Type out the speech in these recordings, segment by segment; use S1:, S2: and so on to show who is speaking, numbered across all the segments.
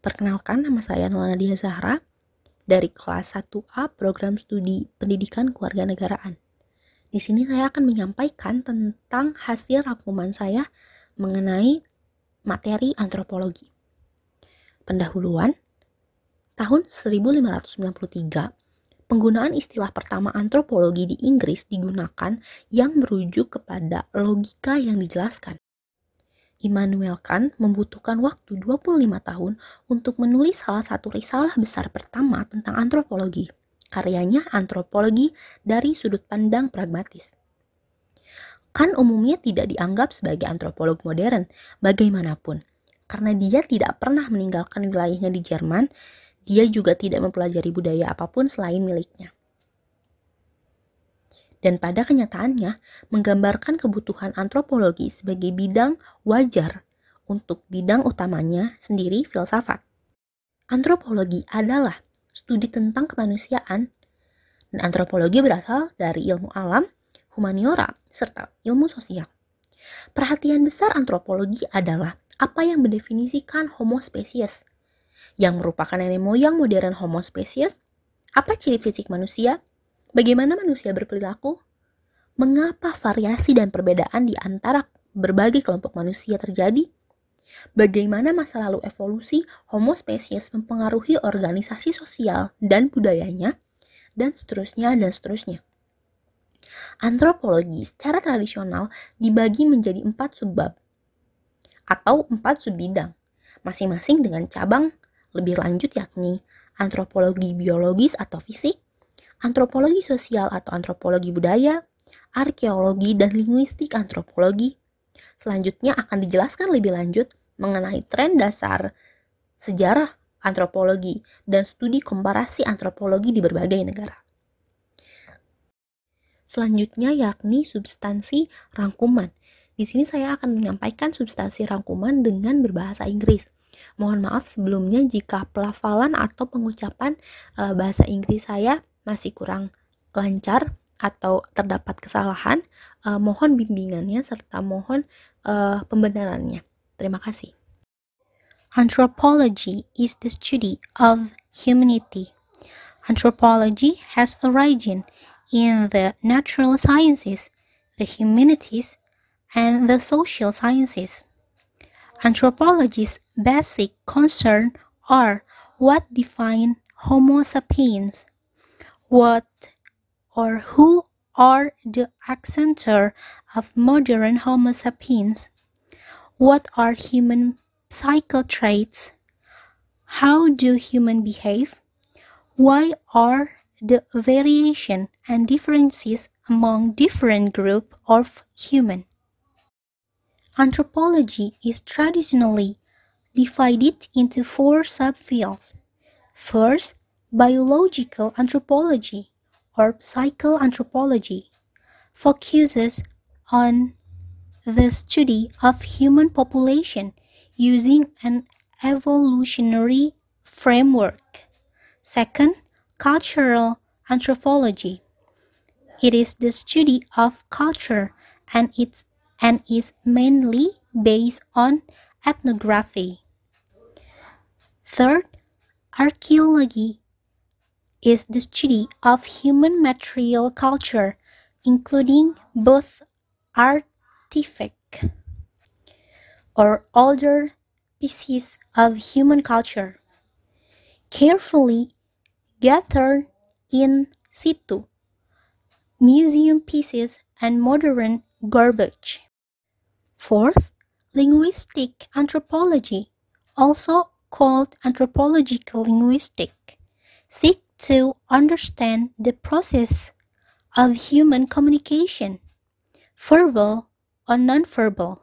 S1: Perkenalkan, nama saya Nolana Nadia Zahra dari kelas 1A Program Studi Pendidikan Kewarganegaraan. Di sini saya akan menyampaikan tentang hasil rangkuman saya mengenai materi antropologi. Pendahuluan, tahun 1593, penggunaan istilah pertama antropologi di Inggris digunakan yang merujuk kepada logika yang dijelaskan. Immanuel Kant membutuhkan waktu 25 tahun untuk menulis salah satu risalah besar pertama tentang antropologi. Karyanya Antropologi dari sudut pandang pragmatis. Kant umumnya tidak dianggap sebagai antropolog modern, bagaimanapun. Karena dia tidak pernah meninggalkan wilayahnya di Jerman, dia juga tidak mempelajari budaya apa pun selain miliknya dan pada kenyataannya menggambarkan kebutuhan antropologi sebagai bidang wajar untuk bidang utamanya sendiri filsafat. Antropologi adalah studi tentang kemanusiaan dan antropologi berasal dari ilmu alam, humaniora, serta ilmu sosial. Perhatian besar antropologi adalah apa yang mendefinisikan homo spesies, yang merupakan nenek moyang modern homo spesies, apa ciri fisik manusia, Bagaimana manusia berperilaku? Mengapa variasi dan perbedaan di antara berbagai kelompok manusia terjadi? Bagaimana masa lalu evolusi Homo spesies mempengaruhi organisasi sosial dan budayanya, dan seterusnya dan seterusnya. Antropologi secara tradisional dibagi menjadi empat subbab atau empat subbidang, masing-masing dengan cabang lebih lanjut yakni antropologi biologis atau fisik, antropologi sosial atau antropologi budaya, arkeologi, dan linguistik antropologi. Selanjutnya akan dijelaskan lebih lanjut mengenai tren dasar sejarah antropologi dan studi komparasi antropologi di berbagai negara. Selanjutnya yakni substansi rangkuman. Di sini saya akan menyampaikan substansi rangkuman dengan berbahasa Inggris. Mohon maaf sebelumnya jika pelafalan atau pengucapan e, bahasa Inggris saya masih kurang lancar atau terdapat kesalahan, uh, mohon bimbingannya serta mohon uh, pembenarannya. Terima kasih.
S2: Anthropology is the study of humanity. Anthropology has origin in the natural sciences, the humanities, and the social sciences. Anthropology's basic concern are what define Homo sapiens, what or who are the accenter of modern Homo sapiens? What are human psycho traits? How do humans behave? Why are the variation and differences among different groups of human? Anthropology is traditionally divided into four subfields. First, Biological anthropology or psychoanthropology focuses on the study of human population using an evolutionary framework. Second, cultural anthropology. It is the study of culture and it's and is mainly based on ethnography. Third, archaeology is the study of human material culture, including both artifact or older pieces of human culture, carefully gathered in situ, museum pieces, and modern garbage. Fourth, linguistic anthropology, also called anthropological linguistic, seek to understand the process of human communication, verbal or nonverbal,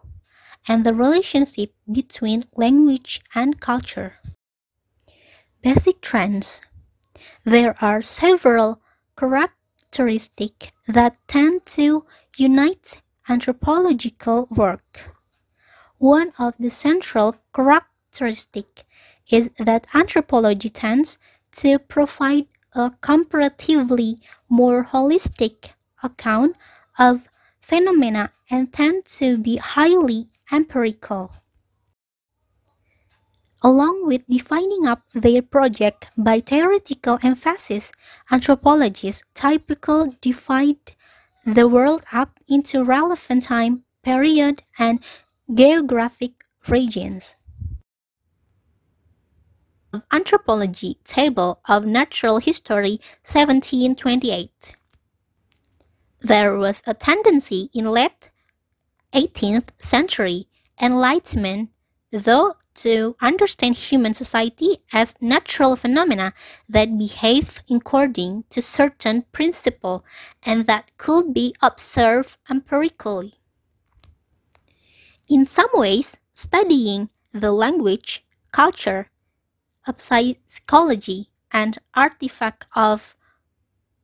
S2: and the relationship between language and culture. Basic trends There are several characteristics that tend to unite anthropological work. One of the central characteristics is that anthropology tends to provide a comparatively more holistic account of phenomena and tend to be highly empirical. Along with defining up their project by theoretical emphasis, anthropologists typically divide the world up into relevant time, period, and geographic regions. Anthropology Table of Natural History 1728 There was a tendency in late 18th century Enlightenment, though to understand human society as natural phenomena that behave according to certain principle and that could be observed empirically. In some ways, studying the language, culture, psychology, and artifact of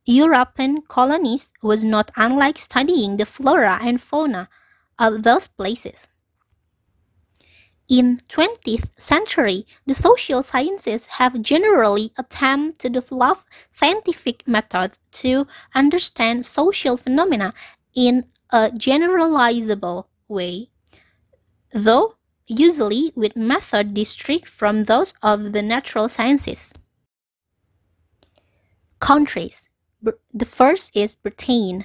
S2: European colonies was not unlike studying the flora and fauna of those places. In 20th century, the social sciences have generally attempted to develop scientific methods to understand social phenomena in a generalizable way, though usually with method distinct from those of the natural sciences. Countries. The first is Britain.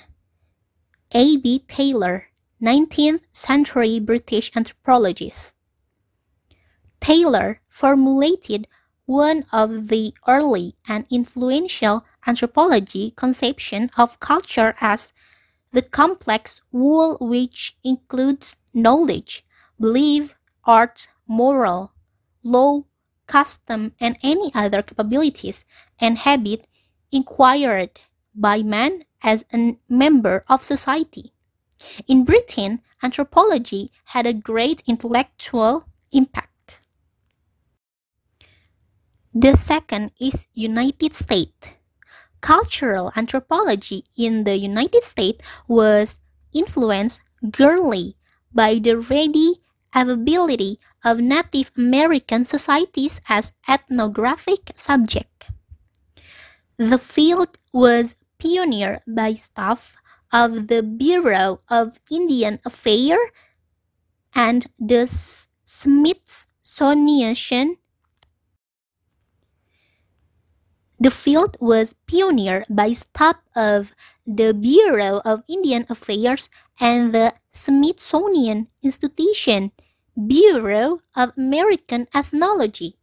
S2: A. B. Tylor, 19th century British anthropologist. Tylor formulated one of the early and influential anthropology conception of culture as the complex whole which includes knowledge, belief, art, moral, law, custom, and any other capabilities and habit acquired by man as a member of society. In Britain, anthropology had a great intellectual impact. The second is United States. Cultural anthropology in the United States was influenced greatly by the ready availability of Native American societies as ethnographic subject. The field was pioneered by staff of the Bureau of Indian Affairs and the Smithsonian The field was pioneered by staff of the Bureau of Indian Affairs and the Smithsonian Institution, Bureau of American Ethnology.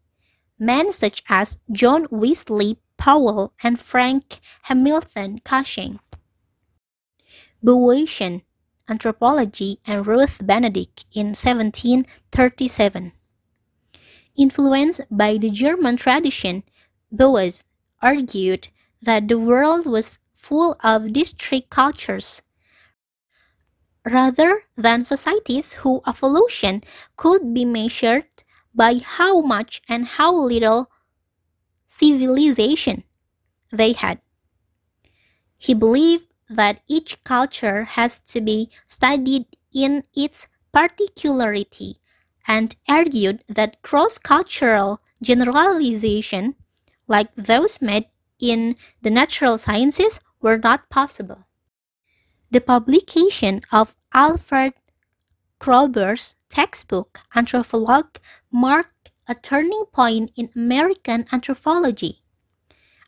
S2: Men such as John Wesley Powell and Frank Hamilton Cushing. Boasian Anthropology and Ruth Benedict in 1737. Influenced by the German tradition, Boas argued that the world was full of distinct cultures rather than societies whose evolution could be measured by how much and how little civilization they had. He believed that each culture has to be studied in its particularity and argued that cross cultural generalization like those made in the natural sciences, were not possible. The publication of Alfred Kroeber's textbook Anthropology marked a turning point in American anthropology.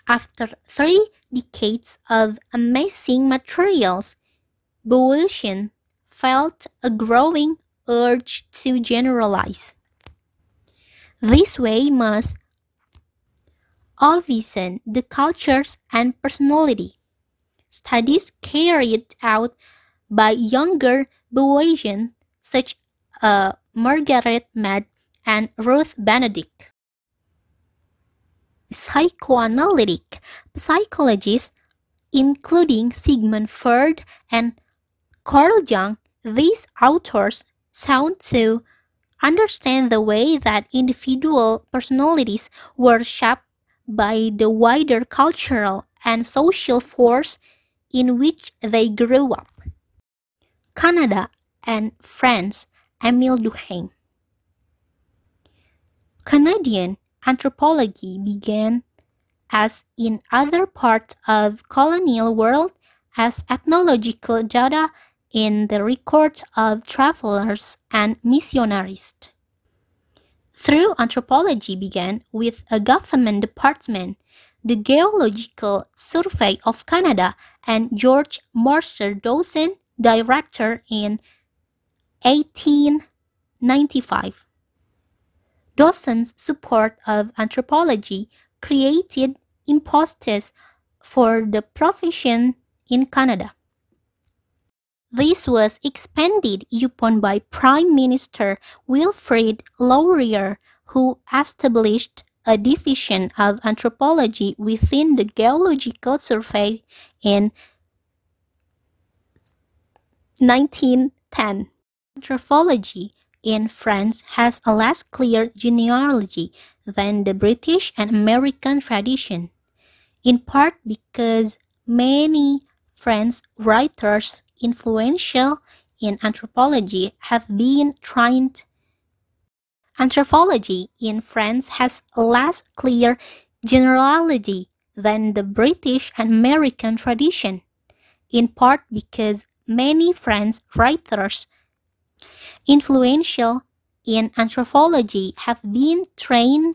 S2: After three decades of amazing materials, Boasian felt a growing urge to generalize. This way must Alvison, the cultures and personality. Studies carried out by younger Boasians such as uh, Margaret Mead and Ruth Benedict. Psychoanalytic psychologists, including Sigmund Freud and Carl Jung, these authors sought to understand the way that individual personalities were shaped by the wider cultural and social force in which they grew up. Canada and France, Emile Durkheim. Canadian anthropology began, as in other parts of colonial world, as ethnological data in the record of travelers and missionaries. Through anthropology began with a government department, the Geological Survey of Canada, and George Mercer Dawson, director in 1895. Dawson's support of anthropology created imposters for the profession in Canada. This was expanded upon by Prime Minister Wilfrid Laurier, who established a division of anthropology within the Geological Survey in 1910. Anthropology in France has a less clear genealogy than the British and American tradition, in part because many French writers influential in anthropology have been trained. Anthropology in France has less clear genealogy than the British and American tradition, in part because many French writers influential in anthropology have been trained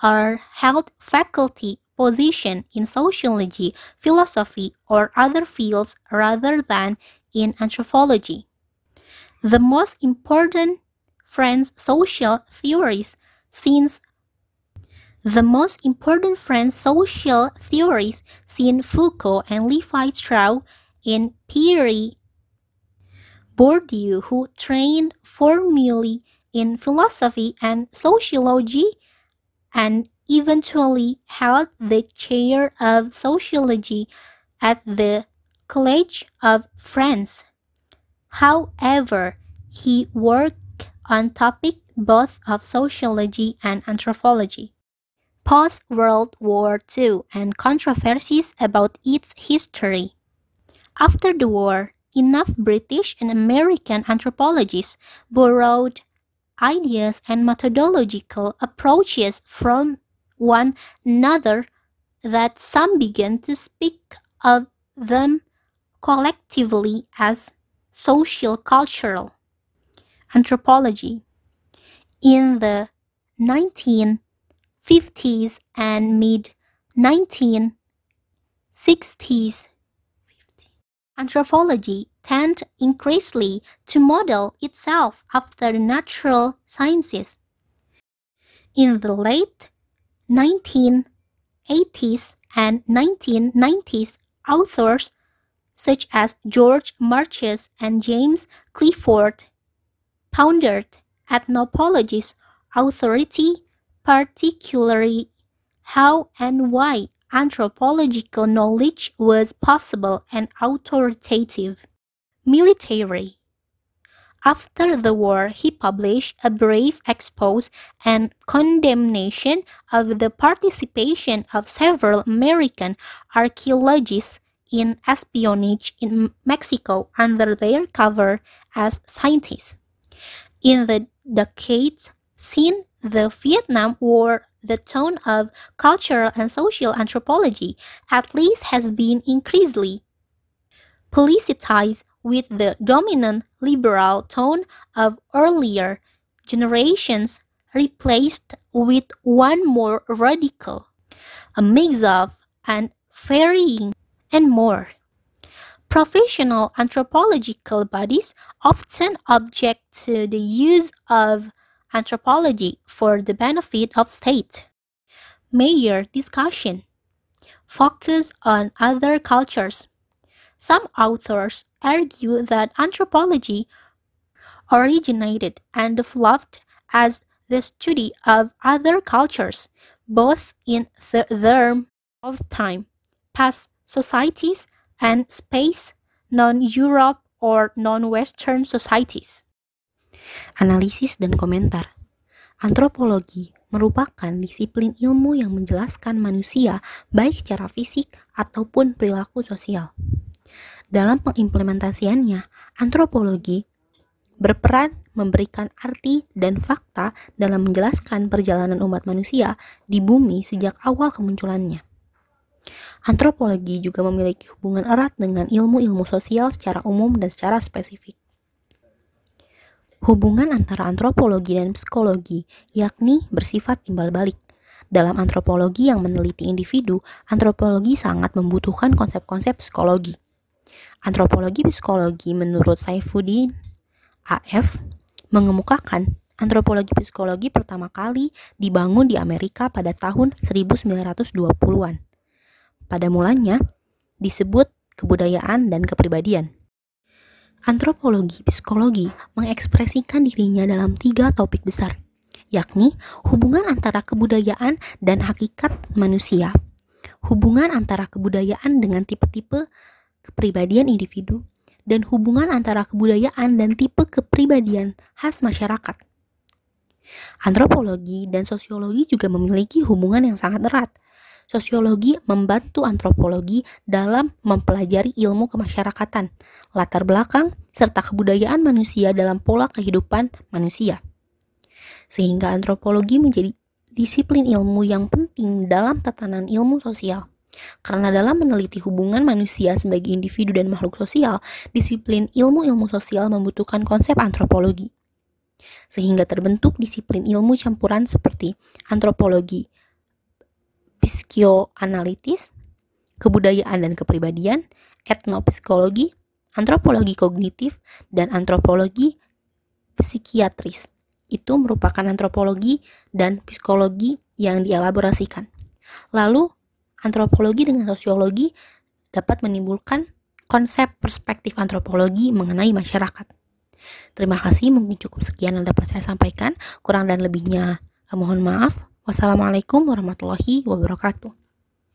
S2: or held faculty position in sociology, philosophy, or other fields rather than in anthropology. The most important French social theories since the most important French social theories since Foucault and Levi Strauss in Pierre Bourdieu, who trained formally in philosophy and sociology and eventually held the chair of sociology at the College of France. However, he worked on topics both of sociology and anthropology. Post World War II and controversies about its history. After the war, enough British and American anthropologists borrowed ideas and methodological approaches from one another that some began to speak of them collectively as social cultural anthropology. In the 1950s and mid 1960s, Anthropology tended increasingly to model itself after natural sciences. In the late 1980s and 1990s, authors such as George Marcus and James Clifford pondered ethnology's authority, particularly how and why anthropological knowledge was possible and authoritative. Military. After the war, he published a brief expose and condemnation of the participation of several American archaeologists in espionage in Mexico under their cover as scientists. In the decades since the Vietnam War the tone of cultural and social anthropology at least has been increasingly politicized with the dominant liberal tone of earlier generations replaced with one more radical, a mix of and varying and more. Professional anthropological bodies often object to the use of anthropology for the benefit of state. Major discussion focus on other cultures. Some authors argue that anthropology originated and developed as the study of other cultures, both in the term of time, past societies, and space, non-Europe or non-Western societies.
S1: Analisis dan komentar. Antropologi merupakan disiplin ilmu yang menjelaskan manusia baik secara fisik ataupun perilaku sosial. Dalam pengimplementasiannya, antropologi berperan memberikan arti dan fakta dalam menjelaskan perjalanan umat manusia di bumi sejak awal kemunculannya. Antropologi juga memiliki hubungan erat dengan ilmu-ilmu sosial secara umum dan secara spesifik. hubungan antara antropologi dan psikologi, yakni bersifat timbal balik. Dalam antropologi yang meneliti individu, antropologi sangat membutuhkan konsep-konsep psikologi. Antropologi psikologi menurut Saifuddin AF mengemukakan antropologi psikologi pertama kali dibangun di Amerika pada tahun 1920-an. Pada mulanya disebut kebudayaan dan kepribadian. Antropologi psikologi mengekspresikan dirinya dalam tiga topik besar, yakni hubungan antara kebudayaan dan hakikat manusia, hubungan antara kebudayaan dengan tipe-tipe kepribadian individu, dan hubungan antara kebudayaan dan tipe kepribadian khas masyarakat. Antropologi dan sosiologi juga memiliki hubungan yang sangat erat. Sosiologi membantu antropologi dalam mempelajari ilmu kemasyarakatan, latar belakang, serta kebudayaan manusia dalam pola kehidupan manusia. Sehingga antropologi menjadi disiplin ilmu yang penting dalam tatanan ilmu sosial. Karena dalam meneliti hubungan manusia sebagai individu dan makhluk sosial, disiplin ilmu-ilmu sosial membutuhkan konsep antropologi. Sehingga terbentuk disiplin ilmu campuran seperti antropologi, psikioanalitis, kebudayaan dan kepribadian, etnopsikologi, antropologi kognitif, dan antropologi psikiatris. Itu merupakan antropologi dan psikologi yang dielaborasikan. Lalu, antropologi dengan sosiologi dapat menimbulkan konsep perspektif antropologi mengenai masyarakat. Terima kasih, mungkin cukup sekian yang dapat saya sampaikan. Kurang dan lebihnya, mohon maaf. Wassalamualaikum warahmatullahi wabarakatuh.